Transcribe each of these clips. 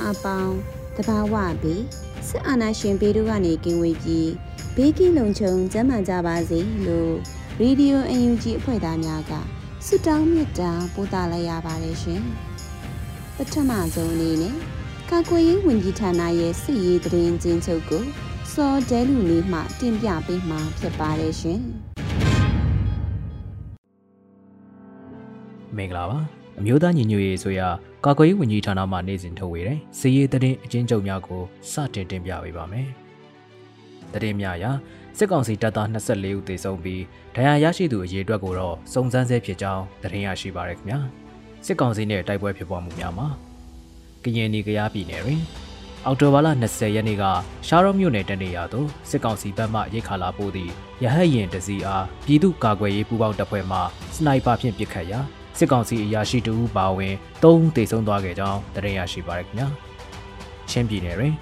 သားအပေါင်းတဘာဝပြီးစစ်အာဏာရှင်ဘေးတို့ကနေကင်းဝေးပြီးဘေးကင်းလုံခြုံကျန်းမာကြပါစေလို့ရေဒီယိုအန်ယူဂျီအဖွဲ့သားများကဆုတောင်းမေတ္တာပို့သလိုက်ရပါတယ်ရှင်ပထမဆုံးအနေနဲ့ကာကွယ်ရေးဝန်ကြီးဌာနရဲ့စစ်ရေးသတင်းချင်းချုပ်ကိုစောဒဲလူလေးမှတင်ပြပေးမှာဖြစ်ပါတယ်ရှင်မင်္ဂလာပါ အမျိုးသားညီညွတ်ရေးဆိုရာကာကွယ်ရေးဝန်ကြီးဌာနမှနေစဉ်ထုတ်ဝေတဲ့စီရေးသတင်းအချင်းချုပ်များကိုစတင်တင်ပြပေးပါမယ်။သတင်းများအရစစ်ကောင်စီတပ်သား24ဦးသေဆုံးပြီးဒဏ်ရာရရှိသူအရေအတွက်ကိုတော့စုံစမ်းဆဲဖြစ်ကြောင်းသတင်းရရှိပါရခင်ဗျာ။စစ်ကောင်စီနဲ့တိုက်ပွဲဖြစ်ပွားမှုများမှာကရင်နီကရားပြည်နယ်တွင်အော်တိုဘာလ20ရက်နေ့ကရှားရော့မြို့နယ်တနေရာသို့စစ်ကောင်စီဘက်မှရိတ်ခါလာပို့သည့်ရဟတ်ရင်တစီအားပြည်သူ့ကာကွယ်ရေးပူးပေါင်းတပ်ဖွဲ့မှစနိုက်ပါဖြင့်ပစ်ခတ်ရာ စစ်ကောင်စီအရာရှိတဦးပါဝင်၃ဦးသေဆုံးသွားခဲ့ကြောင်းသတင်းရရှိပါရခင်ဗျာချင်းပြည်နယ်တွင်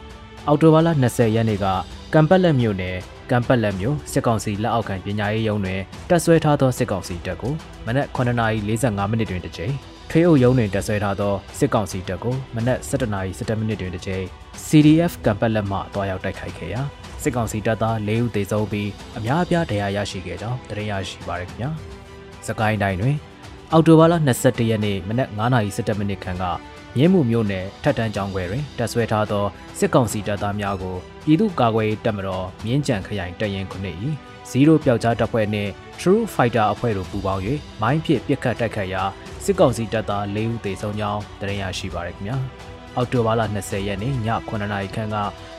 အော်တိုဘာလ20ရက်နေ့ကကံပတ်လက်မြို့နယ်ကံပတ်လက်မြို့စစ်ကောင်စီလက်အောက်ခံပညာရေးရုံးတွင်တက်ဆွဲထားသောစစ်ကောင်စီတပ်ကိုမနက်9:45မိနစ်တွင်တစ်ကြိမ်ထွေးအုပ်ရုံးတွင်တက်ဆွဲထားသောစစ်ကောင်စီတပ်ကိုမနက်7:17မိနစ်တွင်တစ်ကြိမ် CDF ကံပတ်လက်မှတွားရောက်တိုက်ခိုက်ခဲ့ရာစစ်ကောင်စီတပ်သား၄ဦးသေဆုံးပြီးအများအပြားဒဏ်ရာရရှိခဲ့ကြောင်းသတင်းရရှိပါရခင်ဗျာစကိုင်းတိုင်းတွင် အော်တိုဘာလ22ရက်နေ့မနက်9:17မိနစ်ခန့်ကမြင်းမှုမြို့နယ်ထက်တန်းကျောင်းခွဲတွင်တပ်ဆွဲထားသောစစ်ကောင်စီတပ်သားများကိုပြည်သူ့ကာကွယ်ရေးတပ်မတော်မြင်းကြံခရိုင်တရင်ခုနှစ်၏ဇီရိုပျောက်ကြားတပ်ဖွဲ့နှင့် True Fighter အဖွဲ့တို့ပူးပေါင်း၍မိုင်းဖြင့်ပစ်ခတ်တိုက်ခတ်ရာစစ်ကောင်စီတပ်သား၄ဦးသေဆုံးကြောင်းသတင်းရရှိပါရခင်ဗျာ အောက်တိုဘာလ20ရက်နေ့ည9:00နာရီခန့်က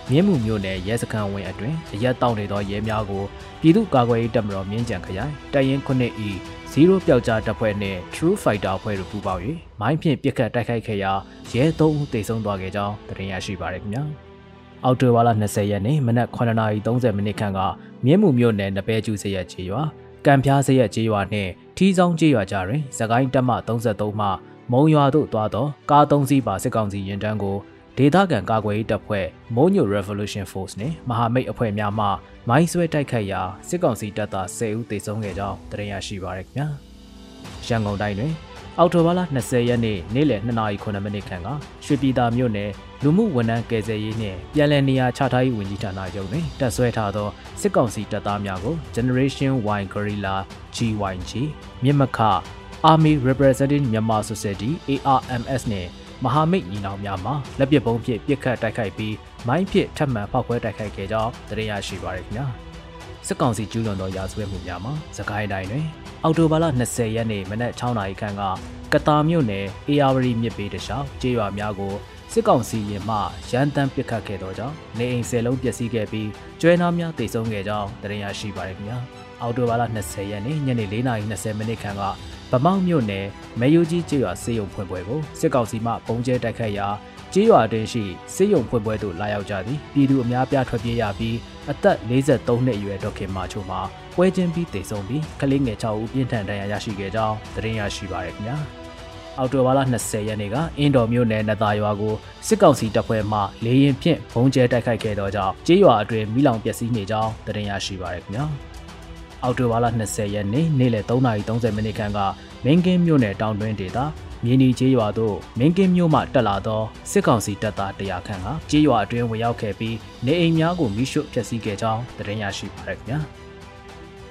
မြင်းမှုမြို့နယ်ရဲစခန်းဝင်းအတွင်အရက်တောက်နေသောရဲများကိုပြည်သူ့ကာကွယ်ရေးတပ်မတော်မြင်းကြံခရိုင်တရင်ခုနှစ်၏ဇီရိုပျောက်ကြားတပ်ဖွဲ့နှင့် True Fighter အဖွဲ့တို့ပူးပေါင်း၍မိုင်းဖြင့်ပစ်ခတ်တိုက်ခိုက်ခဲ့ရာရဲ၃ဦးသေဆုံးသွားခဲ့ကြောင်းသတင်းရရှိပါရခင်ဗျာ။အောက်တိုဘာလ20ရက်နေ့မနက်9:30မိနစ်ခန့်ကမြင်းမှုမြို့နယ်နပဲကျူစရက်ကျေးရွာကံပြားစရက်ကျေးရွာနှင့်ထီးဆောင်ကျေးရွာကြားတွင်သကိုင်းတပ်မ33မှ မုံရွာသို့သွားသောကား၃စီးပါစစ်ကောင်စီရင်တန်းကိုဒေသခံကာကွယ်ရေးတပ်ဖွဲ့မုံညို Revolution Force နှင့်မဟာမိတ်အဖွဲ့များမှမိုင်းဆွဲတိုက်ခိုက်ရာစစ်ကောင်စီတပ်သား10ဦးသေဆုံးခဲ့ကြောင်းသတင်းရရှိပါရခင်ဗျာ။ရန်ကုန်တိုင်းတွင်အောက်တိုဘာလ20ရက်နေ့နေ့လယ်2:09မိနစ်ခန့်ကရွှေပြည်သာမြို့နယ်လူမှုဝန်ထမ်းကယ်ဆယ်ရေးနှင့်ပြည်လည်နေရာချထားရေးဝန်ကြီးဌာနရုံးတွင်တပ်ဆွဲထားသောစစ်ကောင်စီတပ်သားများကို Generation Y Guerrilla GYG မြစ်မခ Army Representing Myanmar Society ARMS နှင့်မဟာမိတ်ညီနောင်များမှလက်ပစ်ပုံးဖြင့်ပစ်ခတ်တိုက်ခိုက်ပြီးမိုင်းဖြင့်ထပ်မံဖောက်ခွဲတိုက်ခိုက်ခဲ့ကြောင်းသတင်းရရှိပါရခင်ဗျာစစ်ကောင်စီကျူးလွန်သောရာဇဝတ်မှုများမှာစကိုင်းတိုင်းတွင် အော်တိုဘာလ20ရက်နေ့မနက်6နာရီခန့်ကကတာမြို့နယ်အေယာဝတီမြစ်ပေတလျှောက်ကျေးရွာများကိုစစ်ကောင်စီရင်မှရန်တမ်းပစ်ခတ်ခဲ့သောကြောင့်နေအိမ်၁၀လုံးပျက်စီးခဲ့ပြီးကျွဲနာများတိတ်ဆုံးခဲ့ကြောင်းသတင်းရရှိပါရခင်ဗျာအော်တိုဘာလ20ရက်နေ့ညနေ4:20မိနစ်ခန့်က ဗမောက်မြို့နယ်မဲယိုကြီးကျေးရွာစေယုံဖွင့်ပွဲကိုစစ်ကောင်စီမှပုံကျဲတိုက်ခတ်ရာကျေးရွာတွင်ရှိစေယုံဖွင့်ပွဲသို့လာရောက်ကြသည်ပြည်သူအများပြားထွက်ပြေးရပြီးအသက်43နှစ်အရွယ်ဒေါခင်မာချိုမှာပွဲချင်းပြီးတေဆုံးပြီးကလေးငယ်6ဦးပြင်းထန်ဒဏ်ရာရရှိခဲ့ကြောင်းသတင်းရရှိပါရခင်ဗျာအော်တိုဘာလ20ရက်နေ့ကအင်းတော်မြို့နယ်နသာရွာကိုစစ်ကောင်စီတပ်ဖွဲ့မှလေရင်ဖြင့်ဘုံကျဲတိုက်ခိုက်ခဲ့သောကြောင့်ကျေးရွာအတွင်းမိလောင်ပျက်စီးနေကြောင်းသတင်းရရှိပါရခင်ဗျာ အော်တိုဘာလ20ရက်နေ့နေ့လယ်3:30မိနစ်ခန့်ကမင်းကင်းမြို့နယ်တောင်တွင်းဒေသမြင်းဒီကျေးရွာသို့မင်းကင်းမြို့မှတက်လာသောစစ်ကောင်စီတပ်သား100ခန့်ကကျေးရွာအတွင်းဝင်ရောက်ခဲ့ပြီးနေအိမ်များကိုမိရှုဖျက်ဆီးခဲ့ကြောင်းသတင်းရရှိပါရခင်ဗျာ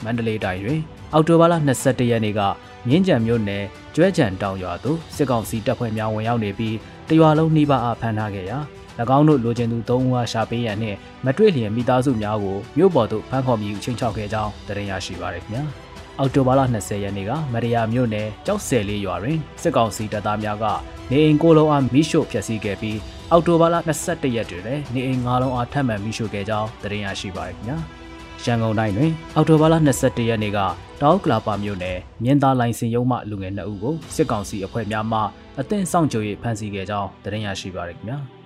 မန္တလေးတိုင်းတွင်အောက်တိုဘာလ22ရက်နေ့ကမြင်းကြံမြို့နယ်ကျွဲကြံတောင်ရွာသို့စစ်ကောင်စီတပ်ဖွဲ့များဝင်ရောက်နေပြီးတရွာလုံးနှိပါအားဖမ်းထားခဲ့ရာ၎ င်းတို့လိုချင်သူ၃ဦးအားရှာပေးရန်နှင့်မတွေ့လျင်မိသားစုများကိုမြို့ပေါ်သို့ဖမ်းခေါ်ပြီးချင်းချောက်ခဲ့ကြောင်းသတင်းရရှိပါရခင်ဗျာအောက်တိုဘာလ20ရက်နေ့ကမရယာမြို့နယ်ကြောက်ဆယ်လေးရွာတွင်စစ်ကောင်စီတပ်သားများကနေအိမ်ကိုလုံးအားမိရှို့ဖျက်ဆီးခဲ့ပြီးအောက်တိုဘာလ21ရက်တွင်လည်းနေအိမ်၅လုံးအားထပ်မံမိရှို့ခဲ့ကြောင်းသတင်းရရှိပါရခင်ဗျာရန်ကုန်တိုင်းတွင်အောက်တိုဘာလ21ရက်နေ့ကတောက်ကလာပါမြို့နယ်မြင်းသားလိုင်စင်ရုံးမှလူငယ်2ဦးကိုစစ်ကောင်စီအဖွဲ့များမှအသင်းဆောင်ကြို၍ဖမ်းဆီးခဲ့ကြောင်းသတင်းရရှိပါရခင်ဗျာ။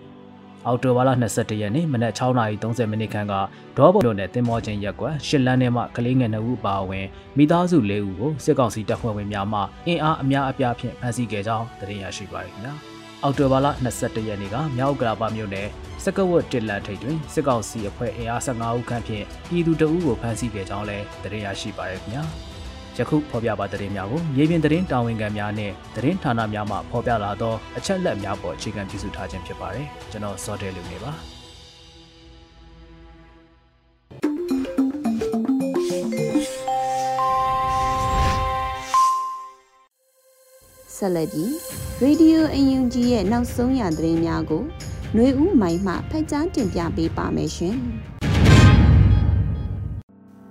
အော်တိုဘာလ22ရက်နေ့မနက်6:30မိနစ်ခန့်ကဒေါ်ဘော်နယ်တင်မောချင်းရက်ကွက်ရှစ်လန်းထဲမှကလေးငယ်2ဦးပါဝင်မိသားစု၄ဦးကိုစစ်ကောင်စီတပ်ဖွဲ့ဝင်များမှအင်အားအများအပြားဖြင့်ဖမ်းဆီးခဲ့ကြောင်းသတင်းရရှိပါရခင်ဗျာ။အော်တိုဘာလ22ရက်နေ့ကမြောက်ကလာပါမြို့နယ်စကဝတ်တစ်လန်ထိပ်တွင်စစ်ကောင်စီအဖွဲ့အင်အား15ဦးခန့်ဖြင့်ပြည်သူတအုပ်ကိုဖမ်းဆီးခဲ့ကြောင်းလည်းသတင်းရရှိပါရခင်ဗျာ။ ယခုဖော်ပြပါသတင်းများကိုမြေပြင်သတင်းတာဝန်ခံများနဲ့သတင်းဌာနများမှဖော်ပြလာသောအချက်လက်များပေါ်အခြေခံပြုစုထားခြင်းဖြစ်ပါတယ်ကျွန်တော်စောတဲလူနေပါဆက်လက်ပြီး Radio UNG ရဲ့နောက်ဆုံးရသတင်းများကိုຫນွေဦးမိုင်မှဖတ်ကြားတင်ပြပေးပါမယ်ရှင်။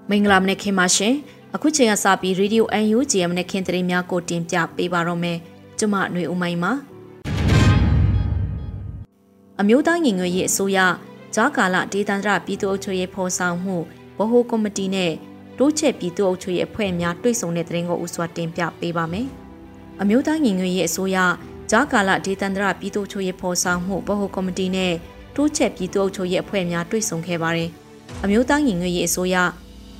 မင်္ဂလာမနေ့ခင်ပါရှင်။ အခုချိန်ကစပြီး Radio UNG ရဲ့မနခင်သတင်းများကိုတင်ပြပေးပါတော့မယ်ကျမຫນွေဦးမိုင်းပါအမျိုးသားညီညွတ်ရေးအစိုးရဂျာကာလဒေသန္တရပြည်သူ့အုပ်ချုပ်ရေးဖော်ဆောင်မှုဗဟိုကော်မတီနဲ့တိုးချက်ပြည်သူ့အုပ်ချုပ်ရေးအဖွဲ့များတွဲဆုံတဲ့သတင်းကိုဦးစွာတင်ပြပေးပါမယ်အမျိုးသားညီညွတ်ရေးအစိုးရဂျာကာလဒေသန္တရပြည်သူ့အုပ်ချုပ်ရေးဖော်ဆောင်မှုဗဟိုကော်မတီနဲ့တိုးချက်ပြည်သူ့အုပ်ချုပ်ရေးအဖွဲ့များတွဲဆုံခဲ့ပါတယ်အမျိုးသားညီညွတ်ရေးအစိုးရ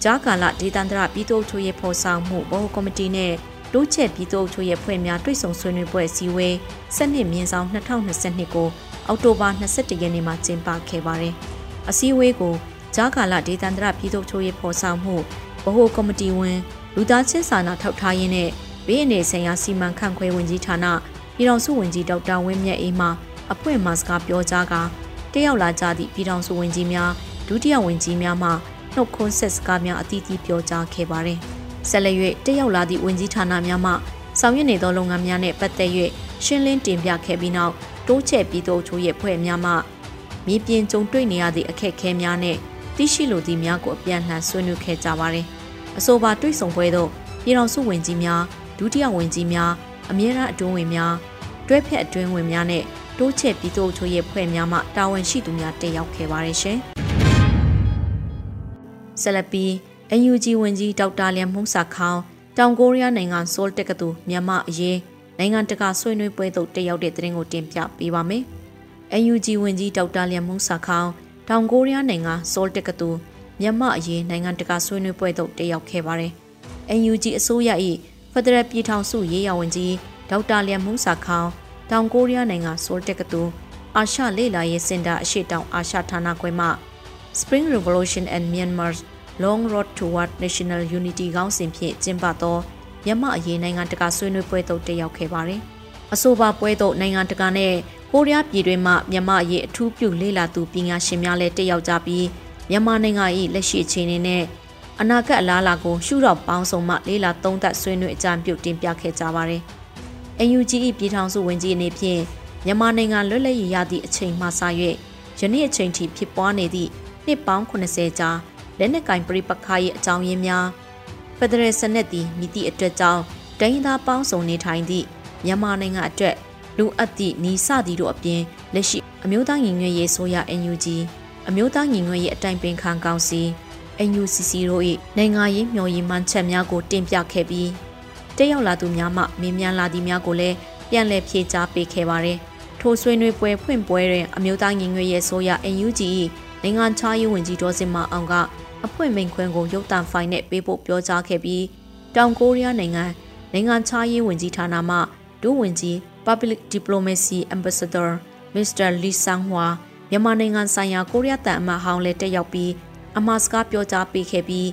ကြားကာလဒေသန္တရပြည်သူ့ချုပ်ရေးဖော်ဆောင်မှုဗဟိုကော်မတီနဲ့တိုးချက်ပြည်သူ့ချုပ်ရေးဖွဲ့များတွေ့ဆုံဆွေးနွေးပွဲအစည်းအဝေးစနစ်မြင်းဆောင်2022ကိုအောက်တိုဘာ21ရက်နေ့မှာကျင်းပခဲ့ပါတယ်။အစည်းအဝေးကိုကြားကာလဒေသန္တရပြည်သူ့ချုပ်ရေးဖော်ဆောင်မှုဗဟိုကော်မတီဝင်လူသားချင်းစာနာထောက်ထားရေးနဲ့ဘေးအနေဆိုင်ရာစီမံခန့်ခွဲဝင်ကြီးဌာနပြည်ထောင်စုဝန်ကြီးဒေါက်တာဝင်းမြတ်အေးမှအဖွဲ့မှစကားပြောကြားကတက်ရောက်လာကြသည့်ပြည်ထောင်စုဝန်ကြီးများဒုတိယဝန်ကြီးများမှ နှုတ်ခွန်းဆက်စကားများအသီးသီးပြောကြားခဲ့ပါတယ်။ဆက်လက်၍တက်ရောက်လာသည့်ဝန်ကြီးဌာနများမှဆောင်ရွက်နေသောလုပ်ငန်းများနှင့်ပတ်သက်၍ရှင်းလင်းတင်ပြခဲ့ပြီးနောက်တိုးချဲ့ပြီးသို့ချိုးရဲ့ဖွဲ့များမှမြေပြင်ကြုံတွေ့နေရသည့်အခက်အခဲများနှင့်သိရှိလိုသည့်များကိုအပြန်လှန်ဆွေးနွေးခဲ့ကြပါတယ်။အဆိုပါတွေ့ဆုံပွဲသို့ပြည်တော်စုဝင်ကြီးများဒုတိယဝင်ကြီးများအမြဲတမ်းအတွင်းဝင်များတွဲဖက်အတွင်းဝင်များနဲ့တိုးချဲ့ပြီးသို့ချိုးရဲ့ဖွဲ့များမှတာဝန်ရှိသူများတက်ရောက်ခဲ့ပါတယ်ရှင်။ ဆက်လက်ပြီး UNG ဝန်ကြီးဒေါက်တာလျံမှုစာခေါင်တောင်ကိုရီးယားနိုင်ငံဆိုလ်တက္ကသိုလ်မြန်မာအရေးနိုင်ငံတကာဆွေးနွေးပွဲသို့တက်ရောက်တဲ့သတင်းကိုတင်ပြပေးပါမယ်။ UNG ဝန်ကြီးဒေါက်တာလျံမှုစာခေါင်တောင်ကိုရီးယားနိုင်ငံဆိုလ်တက္ကသိုလ်မြန်မာအရေးနိုင်ငံတကာဆွေးနွေးပွဲသို့တက်ရောက်ခဲ့ပါတယ်။ UNG အစိုးရ၏ဖက်ဒရယ်ပြည်ထောင်စုရေးရာဝန်ကြီးဒေါက်တာလျံမှုစာခေါင်တောင်ကိုရီးယားနိုင်ငံဆိုလ်တက္ကသိုလ်အာရှလေလာရေးစင်တာအရှိတောင်အာရှဌာနခွဲမှ Spring Revolution and Myanmar's Long Road Toward National Unity ခေါင်းစဉ်ဖြင့်ကျင်းပသောမြန်မာအရေးနိုင်ငံတကာဆွေးနွေးပွဲသို့တက်ရောက်ခဲ့ပါတယ်။အဆိုပါပွဲသို့နိုင်ငံတကာနဲ့ကိုရီးယားပြည်တွင်းမှမြန်မာအရေးအထူးပြုလေ့လာသူပညာရှင်များလည်းတက်ရောက်ကြပြီးမြန်မာနိုင်ငံ၏လက်ရှိအခြေအနေနဲ့အနာဂတ်အလားအလာကိုရှုထောင့်ပေါင်းစုံမှလေ့လာသုံးသပ်ဆွေးနွေးအကြံပြုတင်ပြခဲ့ကြပါတယ်။ UNG ၏ပြည်ထောင်စုဝန်ကြီးအနေဖြင့်မြန်မာနိုင်ငံလွတ်လပ်ရေးရသည့်အချိန်မှစ၍ယနေ့အချိန်ထိဖြစ်ပွားနေသည့်နှစ်ပေါင်း80ကြာ လက်နက်ကင်ပြိပခါရဲ့အကြောင်းရင်းများဖက်ဒရယ်စနစ်သည်မိသည့်အတွက်ကြောင့်ဒိန်းသားပေါင်းစုံနေထိုင်သည့်မြန်မာနိုင်ငံအတွက်လူအပ်သည့်နီးစသည်တို့အပြင်လက်ရှိအမျိုးသားညီညွတ်ရေးဆိုရ NUG အမျိုးသားညီညွတ်ရေးအတိုင်ပင်ခံကောင်စီ NUCC တို့၏နိုင်ငံရေးမျှော်ရည်မှန်းချက်များကိုတင်ပြခဲ့ပြီးတက်ရောက်လာသူများမှမေးမြန်းလာသည်များကိုလည်းပြန်လည်ဖြေကြားပေးခဲ့ပါတယ်။ထိုဆွေးနွေးပွဲဖွင့်ပွဲတွင်အမျိုးသားညီညွတ်ရေးဆိုရ NUG ၏ နိုင်ငံခြားရေးဝန်ကြီးဒေါ်စင်မအောင်ကအဖွဲ့မိန်ခွန်းကိုရုပ်သံဖိုင်နဲ့ပေးဖို့ပြောကြားခဲ့ပြီးတောင်ကိုရီးယားနိုင်ငံနိုင်ငံခြားရေးဝန်ကြီးဌာနမှဒုဝန်ကြီး Public Diplomacy Ambassador Mr. Lee Sang-hwa မြန်မာနိုင်ငံဆိုင်ရာကိုရီးယားတန်အမတ်ဟောင်းလည်းတက်ရောက်ပြီးအမှားစကားပြောကြားပေးခဲ့ပြီး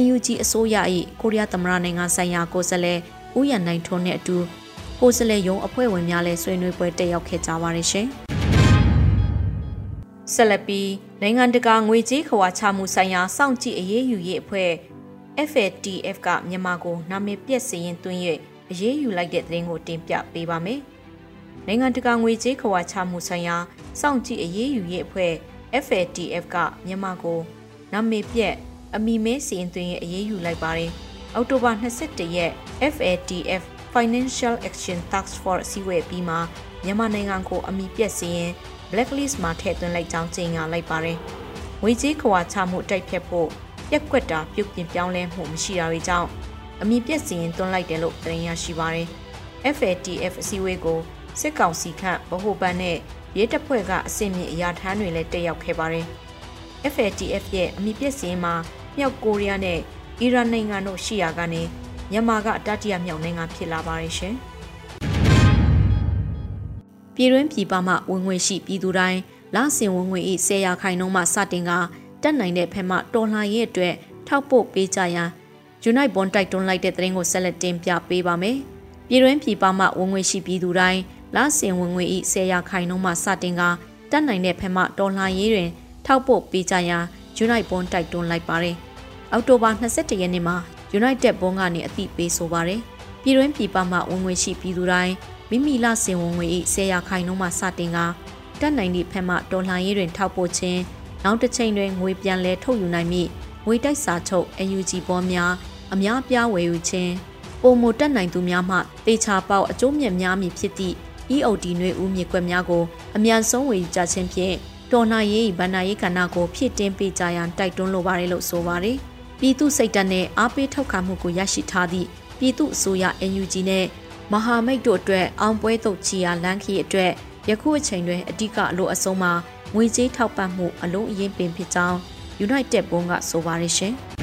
NUG အစိုးရ၏ကိုရီးယားသမ္မတနိုင်ငံဆိုင်ရာကိုယ်စားလှယ်ဦးရန်နိုင်ထွန်းနဲ့အတူကိုယ်စားလှယ်ရုံးအဖွဲ့ဝင်များလည်းဆွေးနွေးပွဲတက်ရောက်ခဲ့ကြပါတယ်ရှင်။ ဆက်လက်ပြီးနိုင်ငံတကာငွေကြေးခွာချမှုဆိုင်ရာစောင့်ကြည့်အရေးယူရေးအဖွဲ့ FATF ကမြန်မာကိုနာမည်ပြက်စည်ရင်သွင်း၍အရေးယူလိုက်တဲ့သတင်းကိုတင်ပြပေးပါမယ်။နိုင်ငံတကာငွေကြေးခဝါချမှုဆိုင်ရာစောင့်ကြည့်အရေးယူရေးအဖွဲ့ FATF ကမြန်မာကိုနာမည်ပြက်အမီမဲစီရင်သွင်းရဲ့အရေးယူလိုက်ပါတယ်။အောက်တိုဘာ22ရက် FATF Financial Action Task Force အစည်းအဝေးပြီးမှမြန်မာနိုင်ငံကိုအမီပြက်စီရင် blacklist မှာထည့်သွင်းလိုက်ကြောင်းကြေညာလိုက်ပါတယ်။ငွေကြေးခွာချမှုတိုက်ဖြတ်ဖို့ပြက်ကွက်တာပြုတ်ပြင်ပြောင်းလဲမှုမရှိတာတွေကြောင့်အမီပြက်စီရင်သွင်းလိုက်တယ်လို့သတင်းရရှိပါတယ်။ FATF အစည်းအဝေးကိုစစ်ကောင်စီခန့်ဗဟိုဘဏ်နဲ့ရဲတပ်ဖွဲ့ကအစင်မြင့်အရာထမ်းတွေလည်းတက်ရောက်ခဲ့ပါတယ်။ FATF ရဲ့အမီပြက်စီရင်မှာမြောက်ကိုရီးယားနဲ့အီရန်နိုင်ငံတို့ရှိရာကနေမြန်မာကတတိယမြောက်နိုင်ငံဖြစ်လာပါတယ်ရှင်။ ပြည်တွင်းပြည်ပမှဝင်ငွေရှိပြည်သူတိုင်းလဆင်ဝင်ငွေ၏ဆယ်ရာခိုင်နှုန်းမှစတင်ကတက်နိုင်တဲ့ဖက်မှတော်လှန်ရေးအတွက်ထောက်ပို့ပေးကြရန် Unite Bond တိုက်တွန်းလိုက်တဲ့သတင်းကိုဆက်လက်တင်ပြပေးပါမယ်။ပြည်တွင်းပြည်ပမှဝင်ငွေရှိပြည်သူတိုင်းလဆင်ဝင်ငွေ၏ဆယ်ရာခိုင်နှုန်းမှစတင်ကတက်နိုင်တဲ့ဖက်မှတော်လှန်ရေးတွင် ထောက်ပို့ပေးကြရန် Unite Bond တိုက်တွန်းလိုက်ပါတယ်။အောက်တိုဘာ22ရက်နေ့မှာ United Bond ကနေအသိပေးဆိုပါတယ်။ပြည်တွင်းပြည်ပမှဝင်ငွေရှိပြည်သူတိုင်း မိမိလစင်ဝင်ငွေ၏ဆယ်ရာခိုင်နှုန်းမှစတင်ကတက်နိုင်သည့်ဖက်မှဒေါ်လာရေးတွင်ထောက်ပို့ခြင်းနောက်တစ်ချိန်တွင်ငွေပြန်လဲထုတ်ယူနိုင်မည့်ငွေတိုက်စာချုပ် UNG ပေါ်များအများပြားဝယ်ယူခြင်းပုံမတက်နိုင်သူများမှတေချာပေါက်အကျိုးမြတ်များမည်ဖြစ်သည့် EOD နှွေဦးမြေကွက်များကိုအမြန်ဆုံးဝယ်ယူကြခြင်းဖြင့်တော်နာရေးဗန္နာရေးကဏ္ဍကိုဖြစ်တင်ပေးကြရန်တိုက်တွန်းလိုပါတယ်လို့ဆိုပါတယ်။ပြည်သူစိတ်ဓာတ်နဲ့အားပေးထောက်ခံမှုကိုရရှိထားသည့်ပြည်သူအစိုးရ NUG နဲ့ မဟာမိတ်တို့အတွက်အောင်ပွဲတုတ်ချီယာလမ်းခီအတွက်ယခုအချိန်တွင်အ धिक အလို့အဆုံးမှာငွေကြေးထောက်ပံ့မှုအလုံးအရင်ပင်ဖြစ်ကြောင်း United ဘုံကဆိုပါရရှင်။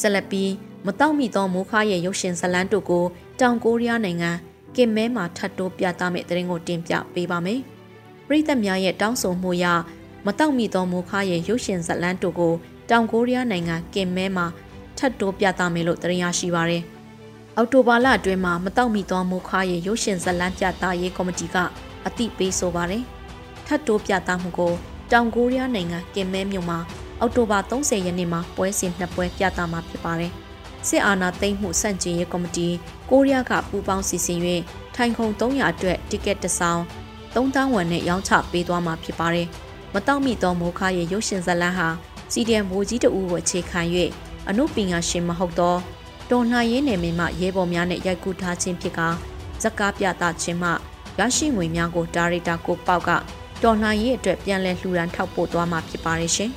ဆက်လက်ပြီးမတောက်မိသောမိုးခါရဲ့ရုပ်ရှင်ဇလန်းတို့ကိုတောင်ကိုရီးယားနိုင်ငံကင်မဲမှာထပ်တိုးပြသမယ့်တဲ့ရင်ကိုတင်ပြပေးပါမယ်။ပြည်သက်များရဲ့တောင်းဆိုမှုအရမတောက်မိသောမိုးခါရဲ့ရုပ်ရှင်ဇလန်းတို့ကိုတောင်ကိုရီးယားနိုင်ငံကင်မဲမှာထပ်တိုးပြသမယ်လို့တင်ရရှိပါရယ်။ အောက်တိုဘာလအတွင်းမှာမတောက်မီသောမူခါရဲ့ရုပ်ရှင်ဇလန်းပြသရေးကော်မတီကအသိပေးဆိုပါတယ်။ထတ်တိုးပြသမှုကိုတောင်ကိုရီးယားနိုင်ငံကင်မဲမြို့မှာအောက်တိုဘာ30ရက်နေ့မှာပွဲစဉ်နှစ်ပွဲပြသမှာဖြစ်ပါတယ်။စစ်အာဏာသိမ်းမှုစန့်ကျင်ရေးကော်မတီကိုရီးယားကပူးပေါင်းစီစဉ်၍ထိုင်ခုံ300အတွက်တက်ကက်တစ်ဆောင်3000ဝန်းနဲ့ရောင်းချပေးသွားမှာဖြစ်ပါတယ်။မတောက်မီသောမိုးခါရဲ့ရုပ်ရှင်ဇလန်းဟာစီဒီအမ်ဘိုးကြီးတဦးကိုအခြေခံ၍အနုပညာရှင်မဟုတ်သော တော်လှန်ရေးနယ်မြေမှရဲဘော်များနဲ့ရိုက်ကူးထားခြင်းဖြစ်ကဇက်ကားပြသခြင်းမှရရှိငွေများကိုဒါရိုက်တာကိုပေါက်ကတော်လှန်ရေးအတွက်ပြန်လည်လှူဒန်းထောက်ပို့သွားမှာဖြစ်ပါတယ်ရှင်။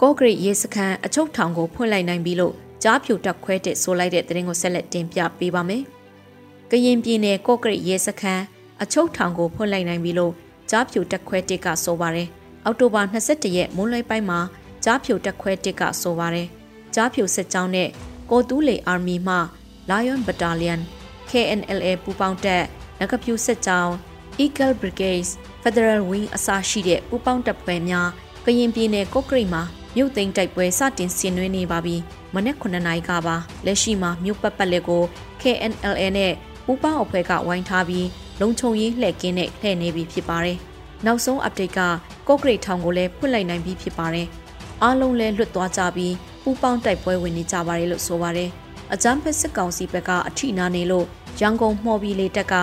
ကော့ဂရိတ်ရေစခန်းအချုပ်ထောင်ကိုဖွင့်လိုက်နိုင်ပြီလို့ကြားဖြူတက်ခွဲတဲ့ဆိုလိုက်တဲ့သတင်းကိုဆက်လက်တင်ပြပေးပါမယ်။ကရင်ပြည်နယ်ကော့ဂရိတ်ရေစခန်းအချုပ်ထောင်ကိုဖွင့်လိုက်နိုင်ပြီလို့ကြားဖြူတက်ခွဲတစ်ကဆိုပါတယ်။အောက်တိုဘာ22ရက်မွန်းလွဲပိုင်းမှာကြားဖြူတက်ခွဲတစ်ကဆိုပါတယ် ကြားဖြူစစ်ကြောင်းနဲ့ကိုတူးလေအာမီမှ Lion Battalion KNLA ပူးပေါင်းတပ်နဂဖြူစစ်ကြောင်း Eagle Brigades Federal Wing အစရှိတဲ့ပူးပေါင်းတပ်ဖွဲ့များကရင်ပြည်နယ်ကုတ်ကရိတ်မှာမြို့သိမ်းတိုက်ပွဲစတင်ဆင်နွှဲနေပါပြီ။မနေ့9နာရီကပါလက်ရှိမှာမြို့ပတ်ပတ်လက်ကို KNLA နဲ့ပူးပေါင်းအဖွဲ့ကဝိုင်းထားပြီးလုံခြုံရေးလှည့်ကင်းနဲ့လှည့်နေပြီဖြစ်ပါတယ်။နောက်ဆုံး update ကကုတ်ကရိတ်ထောင်ကိုလည်းဖွင့်လိုက်နိုင်ပြီဖြစ်ပါတယ်။အားလုံးလည်းလွတ်သွားကြပြီး ပူးပေါင်းတိုက်ပွဲဝင်နေကြပါတယ်လို့ဆိုပါတယ်။အကြမ်းဖက်စစ်ကောင်စီဘက်ကအထိနာနေလို့ရန်ကုန်မှော်ပြီးလေတက်က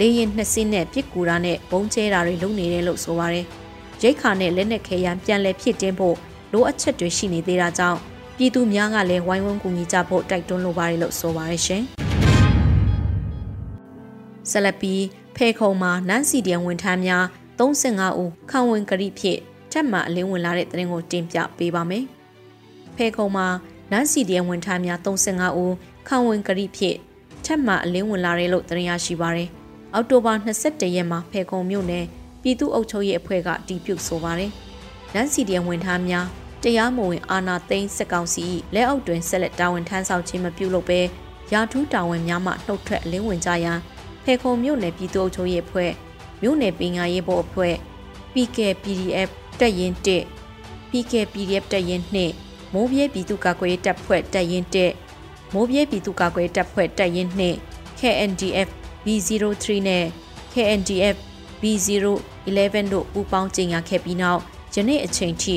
လေရင်နှစ်စင်းနဲ့ပြစ်ကူတာနဲ့ဘုံကျဲတာတွေလုပ်နေတယ်လို့ဆိုပါတယ်။ရိတ်ခါနဲ့လက်နက်ခဲယမ်းပြန်လည်ဖြစ်တင်းဖို့လိုအပ်ချက်တွေရှိနေသေးတာကြောင့်ပြည်သူများကလည်းဝိုင်းဝန်းကူညီကြဖို့တိုက်တွန်းလိုပါတယ်လို့ဆိုပါတယ်ရှင်။ဆလပီဖေခုံမှာနန်းစီဒီယံဝန်ထမ်းများ35ဦးခံဝင်ကတိဖြစ်ထက်မှအလင်းဝင်လာတဲ့တဲ့ရင်ကိုတင်ပြပေးပါမယ်။ ဖဲခုံမှာနန်းစီဒီယဝန်ထမ်းများ35ဦးခံဝင်ကတိဖြစ်ထက်မှအလင်းဝင်လာတယ်လို့သတင်းရရှိပါရယ်။အောက်တိုဘာ22ရက်မှာဖဲခုံမြို့နယ်ပြည်သူ့အုပ်ချုပ်ရေးအဖွဲ့ကတည်ပြုဆိုပါရယ်။နန်းစီဒီယဝန်ထမ်းများတရားမဝင်အာဏာသိမ်းစစ်ကောင်စီလက်အောက်တွင်ဆက်လက်တာဝန်ထမ်းဆောင်ခြင်းမပြုလုပ်ဘဲရာထူးတာဝန်များမှနှုတ်ထွက်အလင်းဝင်ကြရန်ဖေခုံမြို့နယ်ပြည်သူ့အုပ်ချုပ်ရေးအဖွဲ့မြို့နယ်ပညာရေးဘုတ်အဖွဲ့ PK PDF တက်ရင်1 PK PDF တက်ရင်2 မိုးပြဲပြည်သူ့ကာကွယ်ရေးတပ်ဖွဲ့တပ်ရင်း1မိုးပြဲပြည်သူ့ကာကွယ်ရေးတပ်ဖွဲ့တပ်ရင်း2 KNDF B03 နဲ့ KNDF B011 တို့ပူးပေါင်းကြေညာခဲ့ပြီးနောက်ယနေ့အချိန်ထိ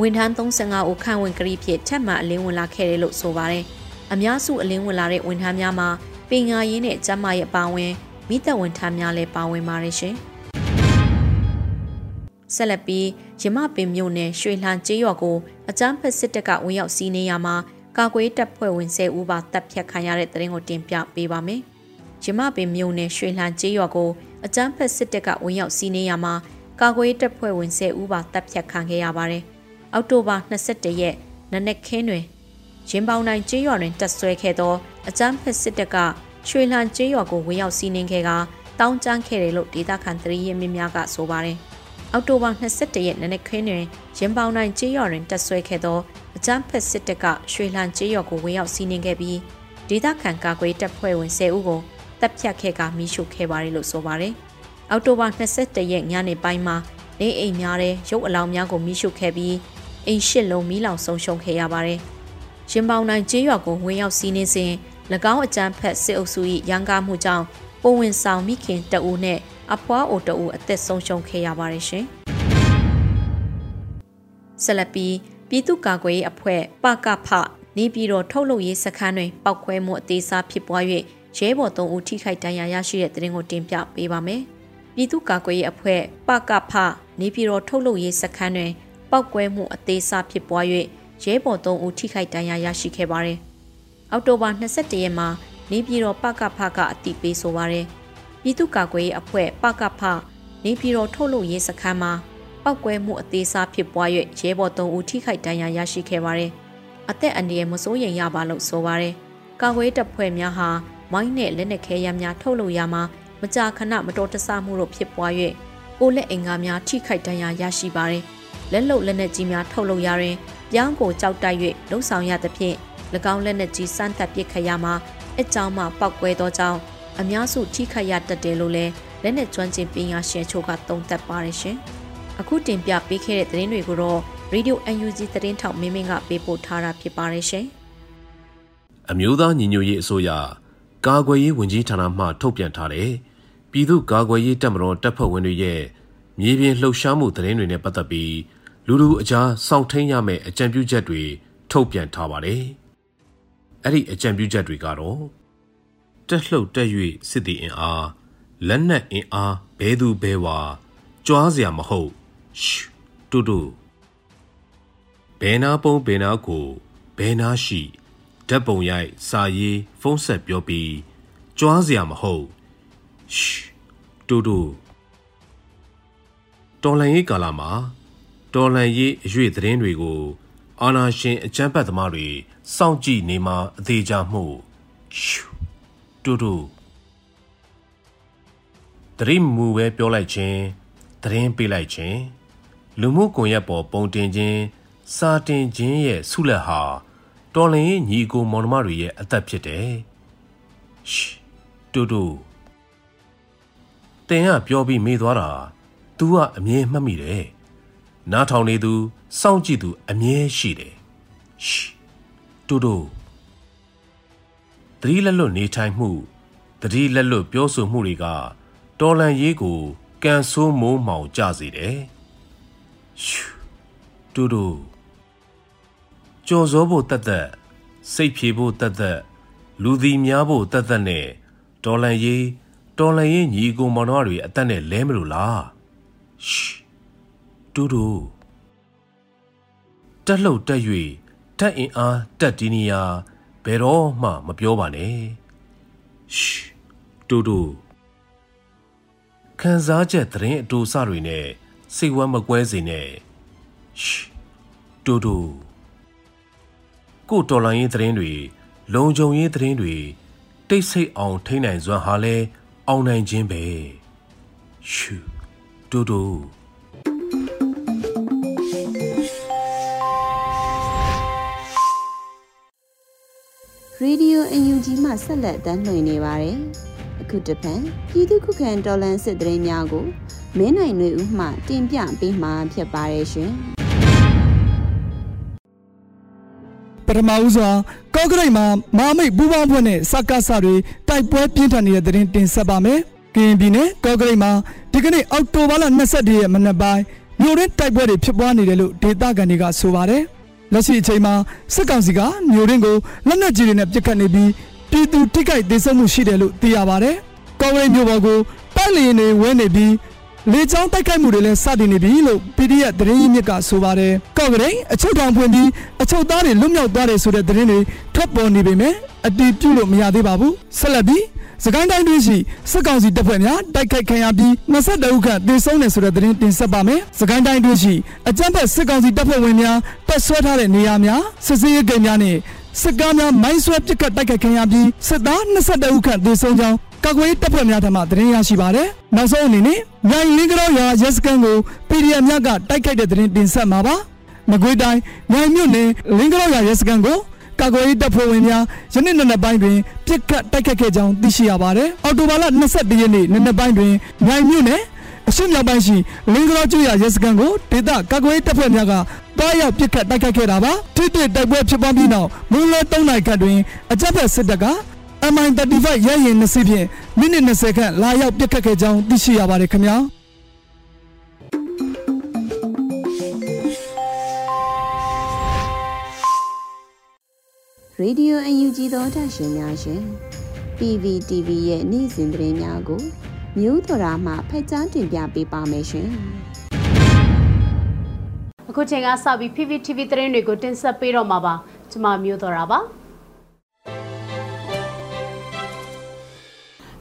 ဝန်ထမ်း35ဦးခန့်ဝင်ကလေးဖြစ်ထက်မှအလင်းဝင်လာခဲ့တယ်လို့ဆိုပါတယ်။အများစုအလင်းဝင်လာတဲ့ဝန်ထမ်းများမှာပင်ငါရင်းနဲ့ကျန်းမာရေးပါဝင်မိသက်ဝန်ထမ်းများလည်းပါဝင်ပါတယ်ရှင်။ ဆက်လက်ပြီးရမပင်မြို့နယ်ရွှေလှန်ကျေးရွာကိုအကြမ်းဖက်စစ်တပ်ကဝင်ရောက်စီးနင်းရမှာကာကွယ်တပ်ဖွဲ့ဝင်10ဦးပါတပ်ဖြတ်ခံရတဲ့တဲ့ရင်ကိုတင်ပြပေးပါမယ်။ရမပင်မြို့နယ်ရွှေလှန်ကျေးရွာကိုအကြမ်းဖက်စစ်တပ်ကဝင်ရောက်စီးနင်းရမှာကာကွယ်တပ်ဖွဲ့ဝင်10ဦးပါတပ်ဖြတ်ခံခဲ့ရပါတယ်။အောက်တိုဘာ22ရက်နနက်ခင်းတွင်ရင်ပေါင်တိုင်းကျေးရွာတွင်တပ်ဆွဲခဲ့သောအကြမ်းဖက်စစ်တပ်ကရွှေလှန်ကျေးရွာကိုဝင်ရောက်စီးနင်းခဲ့ကတောင်းကျမ်းခဲ့တယ်လို့ဒေသခံသတိရင်းမြများကဆိုပါတယ်။ အောက်တိုဘာ22ရက်နေ့နက်ခင်းတွင်ရင်ပေါင်တိုင်းကျေးရွာတွင်တက်ဆွဲခဲ့သောအကြမ်းဖက်စစ်တပ်ကရွှေလန်းကျေးရွာကိုဝင်ရောက်စီးနင်းခဲ့ပြီးဒေသခံကာကွယ်တပ်ဖွဲ့ဝင်10ဦးကိုတပ်ဖြတ်ခဲ့ကမိရှုခဲ့ပါတယ်လို့ဆိုပါတယ်။အောက်တိုဘာ22ရက်ညနေပိုင်းမှာနေအိမ်များတဲ့ရုပ်အလောင်းများကိုမိရှုခဲ့ပြီးအိမ်ရှစ်လုံးမီးလောင်ဆုံးရှုံးခဲ့ရပါတယ်။ရင်ပေါင်တိုင်းကျေးရွာကိုဝင်ရောက်စီးနင်းစဉ်၎င်းအကြမ်းဖက်စစ်အုပ်စု၏ရန်ကားမှုကြောင့်ပုံဝင်ဆောင်မိခင်တအူနဲ့ အဖွားအိုတအူအသက်ဆုံးရှုံးခဲ့ရပါတယ်ရှင်။ဆက်လက်ပြီးပြည်သူ့ကာကွယ်ရေးအဖွဲ့ပကဖနေပြည်တော်ထုတ်လုပ်ရေးစခန်းတွင်ပောက်ခွဲမှုအသေးစားဖြစ်ပွား၍ရဲဘော်၃ဦးထိခိုက်ဒဏ်ရာရရှိတဲ့တဲ့ရင်ကိုတင်ပြပေးပါမယ်။ပြည်သူ့ကာကွယ်ရေးအဖွဲ့ပကဖနေပြည်တော်ထုတ်လုပ်ရေးစခန်းတွင်ပောက်ကွဲမှုအသေးစားဖြစ်ပွား၍ရဲဘော်၃ဦးထိခိုက်ဒဏ်ရာရရှိခဲ့ပါတယ်။အောက်တိုဘာ22ရက်မှာနေပြည်တော်ပကဖကအတိပေးဆိုပါရယ် ပြည်သူ့ကာကွယ်ရေးအဖွဲ့ပကဖနေပြည်တော်ထုတ်လုပ်ရေးစခန်းမှာပောက်ကွဲမှုအသေးစားဖြစ်ပွား၍ရဲဘော်၃ဦးထိခိုက်ဒဏ်ရာရရှိခဲ့ပါတယ်။အသက်အန္တရာယ်မစိုးရိမ်ရပါလို့ဆိုပါရယ်။ကာကွယ်တပ်ဖွဲ့များဟာမိုင်းနဲ့လက်နက်ခဲယမ်းများထုတ်လုပ်ရမှာမကြာခဏမတော်တဆမှုတို့ဖြစ်ပွား၍ကိုလက်အင်္ကာများထိခိုက်ဒဏ်ရာရရှိပါတယ်။လက်လုံလက်နက်ကြီးများထုတ်လုပ်ရရင်ပြောင်းကိုကြောက်တိုက်၍လုံဆောင်ရသဖြင့်၎င်းလက်နက်ကြီးစမ်းသပ်ပစ်ခတ်ရမှာအကြောင်းမှပောက်ကွဲသောကြောင့် အများစုထိခိုက်ရတတ်တယ်လို့လည်းလက်နက်ကျွမ်းကျင်ပညာရှင်ချို့ကသုံးသပ်ပါတယ်ရှင်။အခုတင်ပြပေးခဲ့တဲ့သတင်းတွေကိုတော့ Radio UNG သတင်းထောက်မင်းမင်းကပေးပို့ထားတာဖြစ်ပါတယ်ရှင်။အမျိုးသားညီညွတ်ရေးအစိုးရကာကွယ်ရေးဝန်ကြီးဌာနမှထုတ်ပြန်ထားတဲ့ပြည်သူ့ကာကွယ်ရေးတပ်မတော်တပ်ဖွဲ့ဝင်တွေရဲ့မြေပြင်လှုပ်ရှားမှုသတင်းတွေနဲ့ပတ်သက်ပြီးလူလူအကြားစောင့်ထိန်ရမယ့်အကြံပြုချက်တွေထုတ်ပြန်ထားပါတယ်။အဲ့ဒီအကြံပြုချက်တွေကတော့ တက်လှုပ်တက်၍စစ်တီအင်အားလက်နက်အင်အားဘဲသူဘဲဝါကြွားစရာမဟုတ်ရှူတူတူဘယ်နာပုံဘယ်နာကိုဘယ်နာရှိဓာတ်ပုံရိုက်စာရေးဖုန်းဆက်ပြောပြီးကြွားစရာမဟုတ်ရှူတူတူတော်လန်ရေးကာလမှာတော်လန်ရေးအရွေသတင်းတွေကိုအာနာရှင်အကြမ်းဖက်သမားတွေစောင့်ကြည့်နေမှအသေးချမှုရှူ တူတူတရိမူပဲပြောလိုက်ခြင်းသတင်းပေးလိုက်ခြင်းလူမှုကွန်ရက်ပေါ်ပုံတင်ခြင်းစာတင်ခြင်းရဲ့ဆုလက်ဟာတော်လင်ရဲ့ညီကိုမောင်နှမတွေရဲ့အသက်ဖြစ်တယ်။ရှ်တူတူတင်ကပြောပြီးမေးသွားတာ तू ကအမြဲမှတ်မိတယ်။နားထောင်နေသူစောင့်ကြည့်သူအမြဲရှိတယ်။ရှ်တူတူ သတိလက်လွတ်နေထိုင်မှုသတိလက်လွတ်ပြောဆိုမှုတွေကတော်လန်ရေးကိုကန်ဆိုးမိုးမှောင်ကြစေတယ်။ရှူတူတူကြော်စောဖို့တတ်တတ်စိတ်ဖြေဖို့တတ်တတ်လူသည်များဖို့တတ်တတ်နဲ့တော်လန်ရေးတော်လန်ရေးညီကိုမောင်တော်တွေအသက်နဲ့လဲမလို့လား။ရှူတူတူတက်လှုပ်တက်၍တက်အင်အားတက်ဒီနီယာ ဘယ်တော့မှမပြောပါနဲ့ရှ်တူတူခံစားချက်သတင်းအတူစတွေနဲ့စိတ်ဝမ်းမကွဲစေနဲ့ရှ်တူတူကိုတော်လိုင်းရေးသတင်းတွေလုံခြုံရေးသတင်းတွေတိတ်ဆိတ်အောင်ထိနိုင်စွမ်းဟာလဲအောင်နိုင်ခြင်းပဲရှူတူတူ ရေဒီယိုအန်ယူဂျီမှဆက်လက်တမ်းလှည့်နေပါတယ်။အခုတပံပြည်သူခုခံတော်လှန်စစ်တရင်များကိုမင်းနိုင်တွေဦးမှတင်ပြပေးမှာဖြစ်ပါတယ်ရှင်။ပထမဦးစွာကောက်ကရိတ်မှာမာမိတ်ပူးပေါင်းဖွဲ့နဲ့စကားစတွေတိုက်ပွဲပြင်းထန်နေတဲ့တရင်တင်ဆက်ပါမယ်။ကရင်ပြည်နယ်ကောက်ကရိတ်မှာဒီကနေ့အောက်တိုဘာလ22ရက်မနက်ပိုင်းမြို့ရင်းတိုက်ပွဲတွေဖြစ်ပွားနေတယ်လို့ဒေသခံတွေကဆိုပါတယ် လက်ရှိအချိန်မှာစစ်ကောင်စီကမြို့ရင်းကိုလက်နက်ကြီးတွေနဲ့ပစ်ခတ်နေပြီးပြည်သူထိခိုက်ဒေဆုံးမှုရှိတယ်လို့သိရပါတယ်ကောင်းဝေးမြို့ပေါ်ကိုတိုက်လျင်တွေဝဲနေပြီးလေကြောင်းတိုက်ခိုက်မှုတွေလည်းစတင်နေပြီလို့ PDF သတင်းရင်းမြစ်ကဆိုပါတယ်။ကော့ကရိန်အချုပ်ထောင်ဖွင့်ပြီးအချုပ်သားတွေလွတ်မြောက်သွားတယ်ဆိုတဲ့သတင်းတွေထွက်ပေါ်နေပေမဲ့အတည်ပြုလို့မရသေးပါဘူး။ဆက်လက်ပြီး စကိုင်းတိုင်းတွင်းရှိစစ်ကောင်စီတပ်ဖွဲ့များတိုက်ခိုက်ခံရပြီး22ဦးခန့်သေဆုံးတယ်ဆိုတဲ့သတင်းတင်ဆက်ပါမယ်။စကိုင်းတိုင်းတွင်းရှိအကြမ်းဖက်စစ်ကောင်စီတပ်ဖွဲ့ဝင်များတပ်ဆွဲထားတဲ့နေရာများစစ်စေးရေးကိန်းများနဲ့စစ်ကားများမိုင်းဆွဲပစ်ခတ်တိုက်ခိုက်ခံရပြီးစစ်သား22ဦးခန့်သေဆုံးကြောင်းကာကွယ်တပ်ဖွဲ့များထံမှသတင်းရရှိပါတယ်။နောက်ဆုံးအနေနဲ့မြိုင်လင်းကတော်ရွာရဲစခန်းကို PDF များကတိုက်ခိုက်တဲ့သတင်းတင်ဆက်မှာပါ။မကွေးတိုင်းမြိုင်မြို့နယ်လင်းကတော်ရွာရဲစခန်းကို ကာကွယ်တပ်ဖွဲ့ဝင်များယနေ့နေ့ပိုင်းတွင်ပြစ်ခတ်တိုက်ခတ်ခဲ့ကြောင်းသိရှိရပါတယ်။အော်တိုဘာလ22ရက်နေ့နေ့ပိုင်းတွင်မြိုင်မြို့နယ်အရှိမြောက်ပိုင်းရှိလင်းကတော်ကျွရရဲစခန်းကိုဒေသကာကွယ်တပ်ဖွဲ့များကတွားရောက်ပြစ်ခတ်တိုက်ခတ်ခဲ့တာပါ။ထိတွေ့တိုက်ပွဲဖြစ်ပွားပြီးနောက်မွန်းလွဲ3နာရီခန့်တွင်အကြမ်းဖက်စစ်တပ်က MI35 ရရင်နှစ်စီးဖြင့်မိနစ်20ခန့်လာရောက်ပြစ်ခတ်ခဲ့ကြောင်းသိရှိရပါတယ်ခင်ဗျာ။ Radio UNG သောတာရှင်များရှင် PVTV ရဲ့နေ့စဉ်သတင်းများကိုမျိုးတော်ရာမှဖက်ကြားတင်ပြပေးပါမယ်ရှင်။အခုချိန်ကစပြီး PVTV သတင်းတွေကိုတင်ဆက်ပေးတော့မှာပါ။ကျွန်မမျိုးတော်ရာပါ။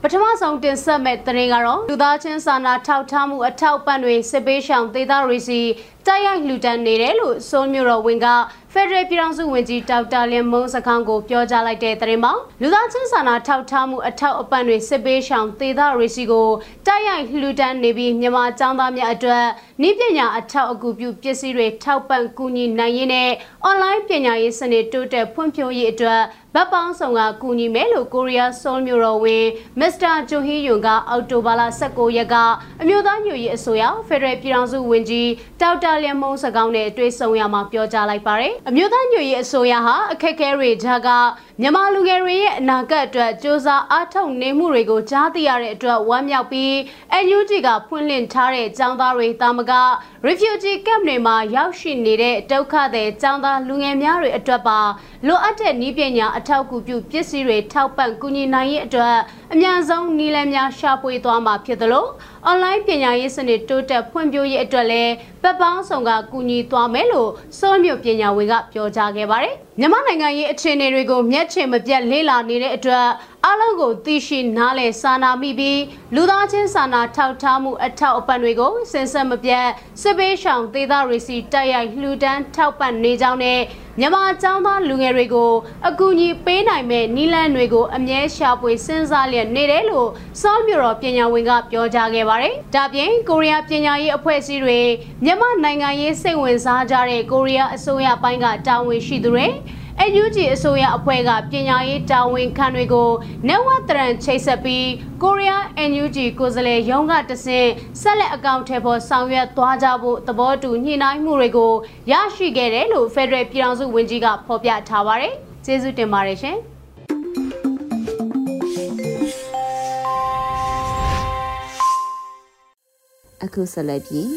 ပထမဆုံးတင်ဆက်မဲ့သတင်းကတော့လူသားချင်းစာနာထောက်ထားမှုအထောက်ပံ့တွေစစ်ပေးရှောင်ဒေသတွေစီတိုက်ရိုက်လှူဒန်းနေတယ်လို့စိုးမျိုးတော်ဝင်ကဖက်ဒရယ်ပြည်ထောင်စုဝန်ကြီးဒေါက်တာလင်မုံစခန်းကိုပြောကြားလိုက်တဲ့သတင်းမှာလူသားချင်းစာနာထောက်ထားမှုအထောက်အပံ့တွေစစ်ပေးရှောင်ဒေသရေစီကိုတိုက်ရိုက်လှူဒန်းနေပြီးမြန်မာចောင်းသားများအတွက်နည်းပညာအထောက်အကူပြုပစ္စည်းတွေထောက်ပံ့ကူညီနိုင်ရေးနဲ့အွန်လိုင်းပညာရေးစနစ်တိုးတက်ဖွံ့ဖြိုးရေးအတွက် ဗတ်ပေါင်းဆောင်ကကူညီမယ်လို့ကိုရီးယားဆိုးလ်မျိုးတော်ဝင်မစ္စတာဂျိုဟီယွန်ကအောက်တိုဘာလ19ရက်ကအမျိုးသားမျိုးရေးအစိုးရဖက်ဒရယ်ပြည်ထောင်စုဝန်ကြီးဒေါက်တာလျံမုံစကောင်းနဲ့တွေ့ဆုံရမှာပြောကြားလိုက်ပါတယ်။အမျိုးသားမျိုးရေးအစိုးရဟာအခက်အခဲတွေကြားက မြန်မာလူငယ်တွေရဲ့အနာဂတ်အတွက်စ조사အားထုတ်နေမှုတွေကိုကြားသိရတဲ့အတွက်ဝမ်းမြောက်ပြီး NUG ကဖွင့်လှစ်ထားတဲ့ចောင်းသားတွေတာမက refugee camp တွေမှာရောက်ရှိနေတဲ့ဒုက္ခသည်ចောင်းသားလူငယ်များတွေအတွက်ပါလိုအပ်တဲ့နည်းပညာအထောက်အကူပြုပစ္စည်းတွေထောက်ပံ့ကူညီနိုင်ရေးအတွက်အများဆုံးနည်းလမ်းများရှာဖွေသွားမှာဖြစ်သလိုအွန်လိုင်းပညာရေးစနစ်တိုးတက်ဖွံ့ဖြိုးရေးအတွက်လည်း ပတ်ပေါင်းဆောင်ကကူညီသွားမယ်လို့စိုးမြို့ပညာဝင်ကပြောကြားခဲ့ပါတယ်။မြန်မာနိုင်ငံရေးအခြေအနေတွေကိုမျက်ခြေမပြတ်လေ့လာနေတဲ့အတွက် အလုံးကိုသိရှိနားလည်စာနာမိပြီးလူသားချင်းစာနာထောက်ထားမှုအထောက်အပံ့တွေကိုစင်ဆက်မပြတ်စစ်ပေးရှောင်ဒေသတွေစီတိုက်ရိုက်လှူဒန်းထောက်ပံ့နေကြောင်းနဲ့မြန်မာចောင်းသားလူငယ်တွေကိုအကူအညီပေးနိုင်မဲ့နီလန်းတွေကိုအမြဲရှာဖွေစဉ်းစားလျက်နေတယ်လို့စောမြို့တော်ပညာဝင်ကပြောကြားခဲ့ပါတယ်။ဒါပြင်ကိုရီးယားပညာရေးအဖွဲ့အစည်းတွေမြန်မာနိုင်ငံရေးစိတ်ဝင်စားကြတဲ့ကိုရီးယားအစိုးရပိုင်းကတာဝန်ရှိသူတွေ NUG အစိုးရအဖွဲ့ကပညာရေးတာဝန်ခံတွေကိုနဝတရန်ချိတ်ဆက်ပြီးကိုရီးယား NUG ကိုယ်စားလှယ်ရုံးကတဆင့်ဆက်လက်အကောင့်ထဲပေါ်ဆောင်ရွက်သွားကြဖို့သဘောတူညှိနှိုင်းမှုတွေကိုရရှိခဲ့တယ်လို့ Federal ပြည်ထောင်စုဝန်ကြီးကဖော်ပြထားပါတယ်။ကျေးဇူးတင်ပါတယ်ရှင်။အခုဆက်လက်ပြီး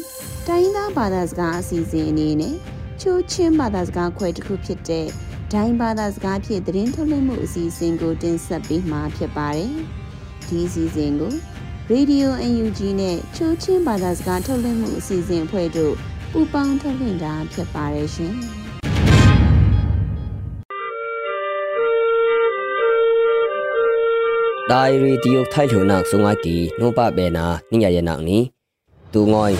တိုင်းသားဘာသာစကားအစီအစဉ်အနေနဲ့ချိုးချင်းဘာသာစကားခွဲတစ်ခုဖြစ်တဲ့ ဒိုင်းဘာသာစကားဖြင့်သတင်းထုတ်လွှင့်မှုအစီအစဉ်ကိုတင်ဆက်ပေးမှာဖြစ်ပါတယ်။ဒီအစီအစဉ်ကို Radio UNG နဲ့ချိုးချင်းဘာသာစကားထုတ်လွှင့်မှုအစီအစဉ်အဖွဲ့တို့ပူးပေါင်းထုတ်လွှင့်တာဖြစ်ပါတယ်ရှင်။ဒိုင်ရီတီယုတ်ထိုင်ထုံနက်ဆုငါကီနိုပဘေနာနိညာယနက်နီတူငွိုင်း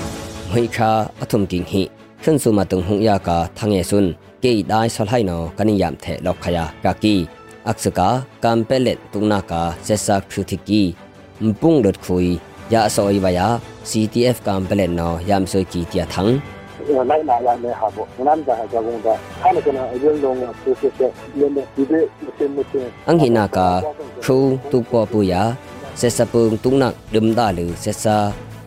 မွိခါအထုံကင်းဟိခွန်းဆုမတုံဟုံယာကာသငေဆွန်း ကေဒိုင်ဆလဟိုင်နောကနိယမ်ထေလောက်ခယာကာကီအခစကာကမ်ပလက်တုနာကာဆက်ဆက်ဖြူတိကီမပုန်ဒတ်ခွေယာဆောအိဝယာ CTF ကမ်ပလက်နောယမ်ဆွေကီတျာထန်းလိုက်လာရမယ်ဟာပေါ့နမ်တာကြောင့်တော့ခါနကနအရင်လုံးဆူဆူဆူလင်းဒီဘေးမစင်မစင်အင်ဟိနာကာခူတူပေါ်ပူယာဆက်စပုန်တုနက်ဒမ်ဒါလူဆက်စာ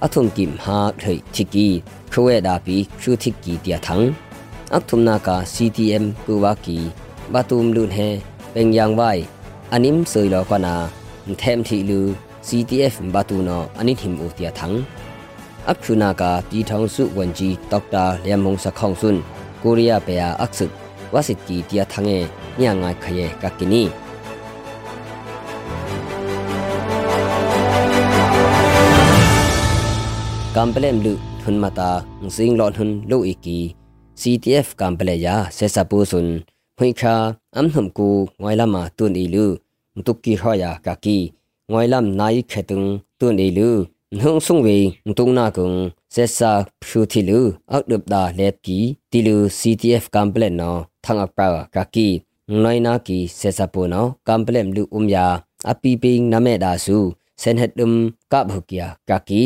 အထုံကိမဟာထေချီကီခဝဲဒါပီခူတိကီတျာထန်း ak thumna ka CTM kuwaki batum lun he pengyang wai anim soilo kana them thi lu CTF batu no ani thim u tia thang อักชุนากาปีทองสุวันจีดอกตาเลียมมงสะข้องซุนกูริยาเปีย อักสึกวสิตกีเตียทังเอเนี่ยงายขยกักกินีกัมเปลมลุทุนมาตาสิงหลอนหุนลุอีกี CTF กัมเปลยาเซซาปูซุนหุยคาอัมหนุมกูงวยลามาตุนอีลูตุก CTF ကံပလေယာဆက်စပူဆွန်ဖွင့်ခါအမ်နှမ်ကူငွိုင်လာမတွန်ဤလူမတုကီဟောယာကာကီငွိုင်လမ်နိုင်ခေတုံတွန်ဤလူနှုံဆုံဝေမတုံနာကုံဆက်စာဖြူတီလူအောက်ဒပ်ဒါလက်ကီတီလူ CTF ကံပလေနော်ထန်အပရာကာကီငွိုင်နာကီဆက်စပူနော်ကံပလေလူဥမ်ယာအပီပင်းနမေဒါစုစန်ဟက်ဒမ်ကဘုကီယာကာကီ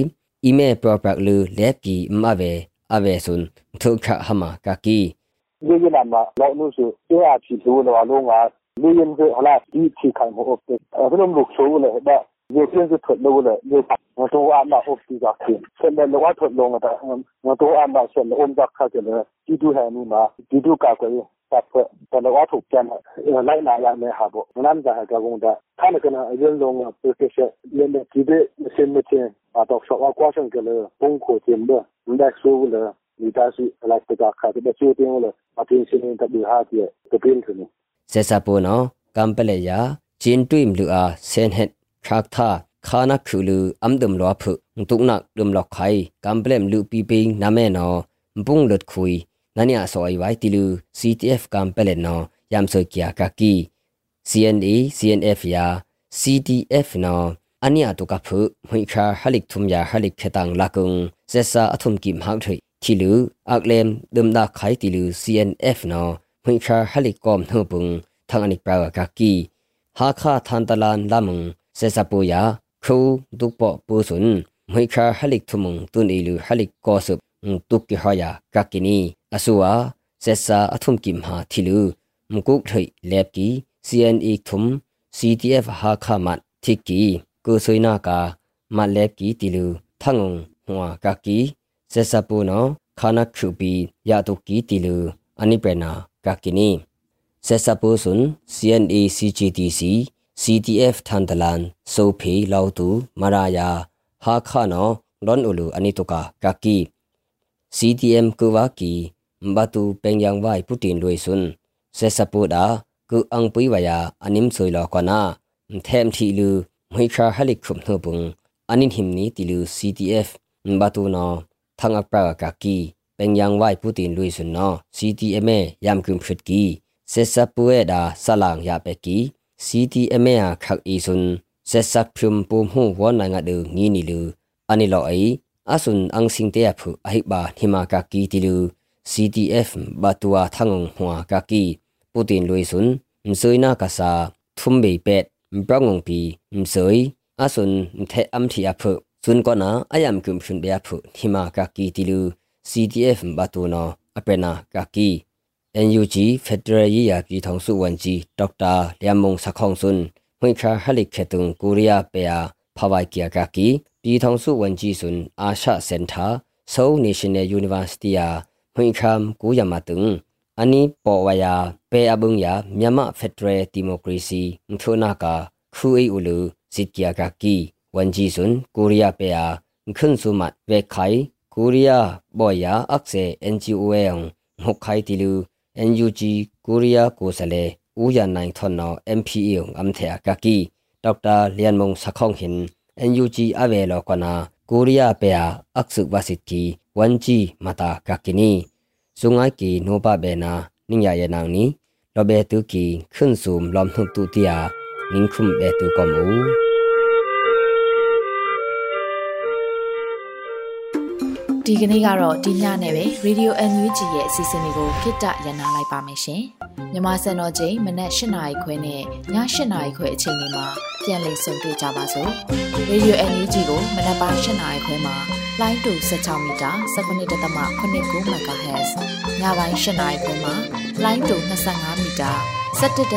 အီမေပရောပရက်လူလက်ကီမအဝဲ အဝေဆွန်ထုခဟမကကီဒီကနမလောနုစုကျေအချီလူလောလုံးကလူရင်ကဟလာဒီချီခိုင်မဟုတ်တဲ့အဲ့လိုလုပ်ဆိုလေဒါရေပြင်းစထွက်လို့လေရေမတော်အမဟုတ်ဒီကခင်ဆက်လက်လောထွက်လုံးတာမတော်အမဆက်လက်အုံးကခါကျလေဒီတူဟန်နီမှာဒီတူကကွယ်တပ်ဖွဲ့တလောထုတ်ပြန်လိုက်လာရမယ်ဟာပေါ့မနမ်းကြဟကကုန်းတာခါနကနအရင်လုံးက professional လည်းဒီဒီစင်မချင်း အတော့ဆောက်ကွာဆန်ကလေးဘုံကိုတင်ဘဒါဆိုးလေဒီတာစီလိုက်တကခါတဲ့ချိုးတင်လို့အတင်းစင်းတပီဟာတဲ့တပင်းသူဆက်စပိုနော်ကမ်ပလေယာဂျင်းတွိမ်လူအားဆန်ဟက်ခါသာခါနာခူလူအမ်ဒမ်လောဖုတုနဒမ်လောက်ခိုင်ကမ်ပလမ်လူပီပင်းနမဲနော်ဘုံလတ်ခွီနနီအစောအိဝိုင်တီလူ CTF ကမ်ပလက်နော်ယမ်ဆိုကီယာကကီ CNA CNF ယာ CTF နော် အနိယတုကဖုမွိခါဟလိကထုမ်ယာဟလိကခေတန်လာကုံဆက်စာအထုမ်ကိမဟောက်ထွေတီလူအကလမ်ဒမ်ဒါခိုင်တီလူ CNF နော်မွိခါဟလိကောမ်နှုပုန်သံအနိကပရာကကီဟာခါသန်တလန်လာမုံဆက်စပူယာခူဒုပပူဆွန်မွိခါဟလိကထုမုံတွန်အီလူဟလိကောဆုတုကိဟယာကကိနီအဆူဝါဆက်စာအထုံကိမဟာသီလူမကုတ်ထိလက်ကီ CNE ထုံ CTF ဟာခမတ်တိ ကုဆွေနာကာမလက်ကီတီလူထငုံဟွာကကီဆက်စပူနောခနာခုပီယာတုကီတီလူအနိပနာကကီနီဆက်စပူဆွန် CNA CGTC CTF ထန်တလန်ဆိုဖီလောက်တူမရာယာဟာခနောဒွန်ဥလူအနိတုကာကကီ CTM ကဝကီဘတူပင်ယံဝိုင်ပူတင်လွေဆွန်ဆက်စပူဒါကုအန်ပွိဝယာအနိမ်ဆွေလောကနာအမ်သမ်တီလူ mai kha halik khum no bung anin him ni tilu CTF batu no thang apra ka ki pengyang wai putin lui sun no CTM e yam kum phit ki se sa pu e da salang ya pe ki CTM e khak i sun se sa phum pu mu wo na nga de ngi ni lu ani lo ai asun ang sing te phu ai ba hima ka ki tilu CTF batua thangong hwa ka ki putin lui sun msoina ka sa thumbe pet prang ngong pi msoi asun the am thi aphu sun ko na ayam kum shun be aphu thima ka ki tilu CDF batu no apena ka ki NUG Federal Year ပြည်ထောင်စုဝန်ကြီးဒေါက်တာလျံမုံစခေါင်စွန်းဝိခါဟလိခေတုံကိုရီးယားပေယာဖဝိုက်ကီယာကကီပြည်ထောင်စုဝန်ကြီးစွန်းအာရှစင်တာ Seoul National University ဝိခမ်ကိုရမတုံ အနီပေါ်ဝယာပေအဘုံယာမြန်မာဖက်ဒရယ်ဒီမိုကရေစီထုနာကာခူအေဥလူစစ်ကီယာကကီဝန်ကြီးစွန်းကိုရီးယားပေယာခွန်းစုမတ်ဝေခိုင်ကိုရီးယားဘော်ယာအခစေ NGO ယံဟောက်ခိုင်တီလူ NUG ကိုရီးယားကိုစလေဦးရနိုင်ထွန်နော် MPA အမ်ထေကကီဒေါက်တာလျန်မုံစခေါင်ဟင် NUG အဝဲလောကနာကိုရီး ယားပေယာအခစုဝစစ်ကီဝန်ဂျီမတာကကီနီဇုံငိုင်ကီနိုဘဘေနာနင်းရရနောင်နီလောဘေတူကီခွန်းစုံလ ோம் နှုတ်တူတီယာနင်းခုမ်ဘေတူကောမူဒီကနေ့ကတော့ဒီညနဲ့ပဲ Radio NUG ရဲ့အစီအစဉ်လေးကိုခਿੱတရနာလိုက်ပါမယ်ရှင်။မြမစံတော်ချိန်မနက်၈နာရီခွဲနဲ့ည၈နာရီခွဲအချိန်တွေမှာပြန်လည်ဆုံတွေ့ကြပါစို့။ Radio NUG ကိုမနက်ပိုင်း၈နာရီခွဲမှာ လိုင်းတူ16မီတာ19.8 MHz ညပိုင်း၈နာရီခွဲမှာလိုင်းတူ25မီတာ17.6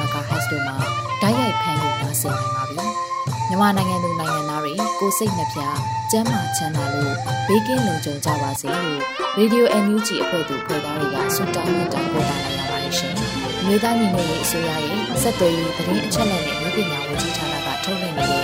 MHz တို့မှာဓာတ်ရိုက်ဖမ်းလို့နိုင်စေနိုင်ပါပြီ။မြန်မာနိုင်ငံသူနိုင်ငံသားတွေကိုစိတ်နှပြကျန်းမာချမ်းသာလို့ဘေးကင်းလုံခြုံကြပါစေလို့ Radio NUG အဖွဲ့သူဖွဲ့သားတွေကဆုတောင်းမေတ္တာပို့တာလိုက်ရပါတယ်ရှင်။မြေသားညီမတွေအစိုးရရဲ့ဆက်သွယ်ရေးသတင်းအချက်အလက်နဲ့လူပညာဝန်ကြီးဌာနကထုတ်လွှင့်နေတဲ့